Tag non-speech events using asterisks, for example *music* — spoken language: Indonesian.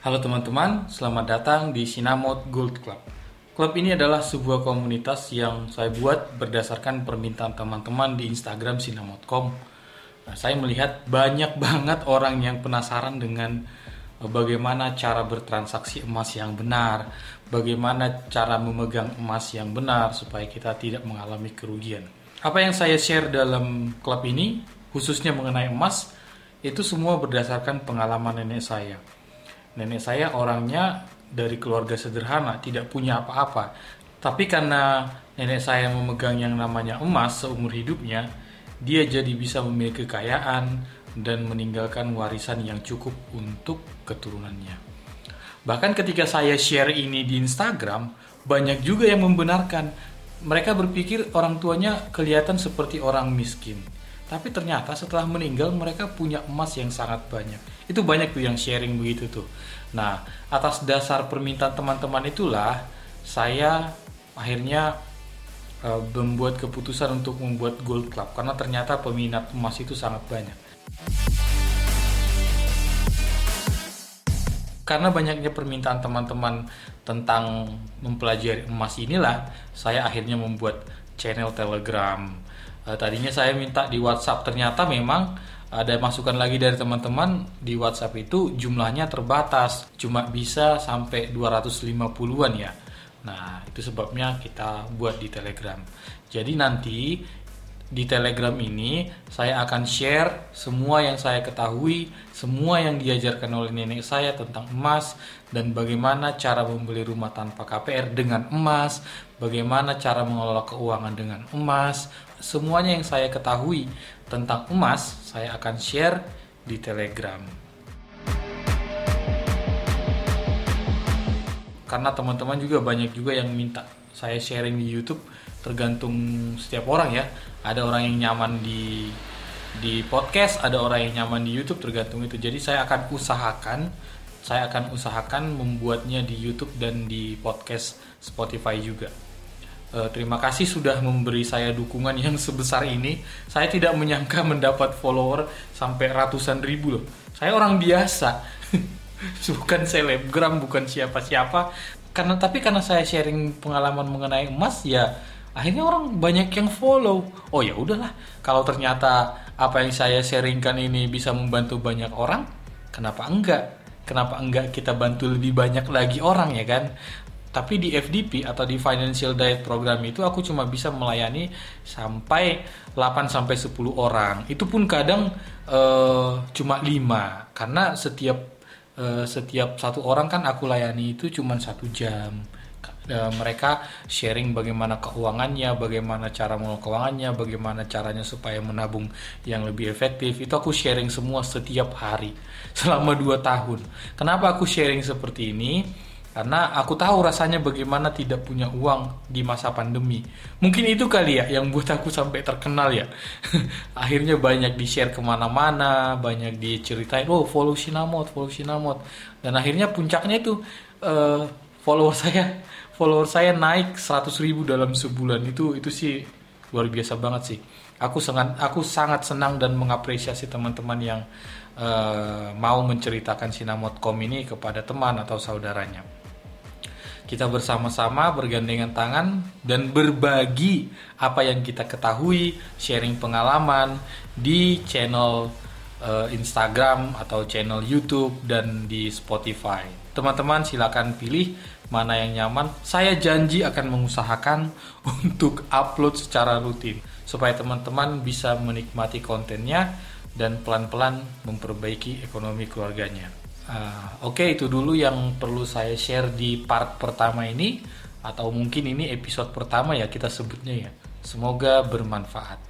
Halo teman-teman, selamat datang di Sinamot Gold Club. Klub ini adalah sebuah komunitas yang saya buat berdasarkan permintaan teman-teman di Instagram sinamot.com. Nah, saya melihat banyak *laughs* banget orang yang penasaran dengan eh, bagaimana cara bertransaksi emas yang benar, bagaimana cara memegang emas yang benar supaya kita tidak mengalami kerugian. Apa yang saya share dalam klub ini, khususnya mengenai emas, itu semua berdasarkan pengalaman nenek saya nenek saya orangnya dari keluarga sederhana, tidak punya apa-apa. Tapi karena nenek saya memegang yang namanya emas seumur hidupnya, dia jadi bisa memiliki kekayaan dan meninggalkan warisan yang cukup untuk keturunannya. Bahkan ketika saya share ini di Instagram, banyak juga yang membenarkan. Mereka berpikir orang tuanya kelihatan seperti orang miskin. Tapi ternyata setelah meninggal mereka punya emas yang sangat banyak. Itu banyak tuh yang sharing begitu tuh. Nah, atas dasar permintaan teman-teman itulah saya akhirnya uh, membuat keputusan untuk membuat Gold Club karena ternyata peminat emas itu sangat banyak. Karena banyaknya permintaan teman-teman tentang mempelajari emas inilah, saya akhirnya membuat channel Telegram. Uh, tadinya saya minta di WhatsApp, ternyata memang ada masukan lagi dari teman-teman di WhatsApp itu jumlahnya terbatas, cuma bisa sampai 250-an ya. Nah, itu sebabnya kita buat di Telegram. Jadi nanti di Telegram ini saya akan share semua yang saya ketahui, semua yang diajarkan oleh nenek saya tentang emas dan bagaimana cara membeli rumah tanpa KPR dengan emas, bagaimana cara mengelola keuangan dengan emas, semuanya yang saya ketahui tentang emas saya akan share di Telegram. Karena teman-teman juga banyak juga yang minta saya sharing di YouTube, tergantung setiap orang ya. Ada orang yang nyaman di di podcast, ada orang yang nyaman di YouTube, tergantung itu. Jadi saya akan usahakan saya akan usahakan membuatnya di YouTube dan di podcast Spotify juga. Uh, terima kasih sudah memberi saya dukungan yang sebesar ini. Saya tidak menyangka mendapat follower sampai ratusan ribu loh. Saya orang biasa, *laughs* bukan selebgram, bukan siapa-siapa. Karena tapi karena saya sharing pengalaman mengenai emas ya akhirnya orang banyak yang follow. Oh ya udahlah, kalau ternyata apa yang saya sharingkan ini bisa membantu banyak orang, kenapa enggak? Kenapa enggak kita bantu lebih banyak lagi orang ya kan? Tapi di FDP atau di Financial Diet Program itu aku cuma bisa melayani sampai 8 sampai 10 orang. Itu pun kadang uh, cuma 5 karena setiap uh, setiap satu orang kan aku layani itu cuma satu jam. Uh, mereka sharing bagaimana keuangannya, bagaimana cara mengelola keuangannya, bagaimana caranya supaya menabung yang lebih efektif. Itu aku sharing semua setiap hari *laughs* selama 2 tahun. Kenapa aku sharing seperti ini? Karena aku tahu rasanya bagaimana tidak punya uang di masa pandemi. Mungkin itu kali ya yang buat aku sampai terkenal ya. *laughs* Akhirnya banyak di-share ke mana-mana, banyak diceritain, oh follow Sinamot, follow Sinamot. Dan akhirnya puncaknya itu uh, follower *laughs* saya follower saya naik 100 ribu dalam sebulan. Itu itu sih luar biasa banget sih. Aku sangat aku sangat senang dan mengapresiasi teman-teman yang uh, mau menceritakan Sinamot.com ini kepada teman atau saudaranya kita bersama-sama bergandengan tangan dan berbagi apa yang kita ketahui, sharing pengalaman di channel uh, Instagram atau channel YouTube dan di Spotify. Teman-teman silakan pilih mana yang nyaman. Saya janji akan mengusahakan *laughs* untuk upload secara rutin supaya teman-teman bisa menikmati kontennya dan pelan-pelan memperbaiki ekonomi keluarganya. Uh, Oke, okay, itu dulu yang perlu saya share di part pertama ini, atau mungkin ini episode pertama ya kita sebutnya ya. Semoga bermanfaat.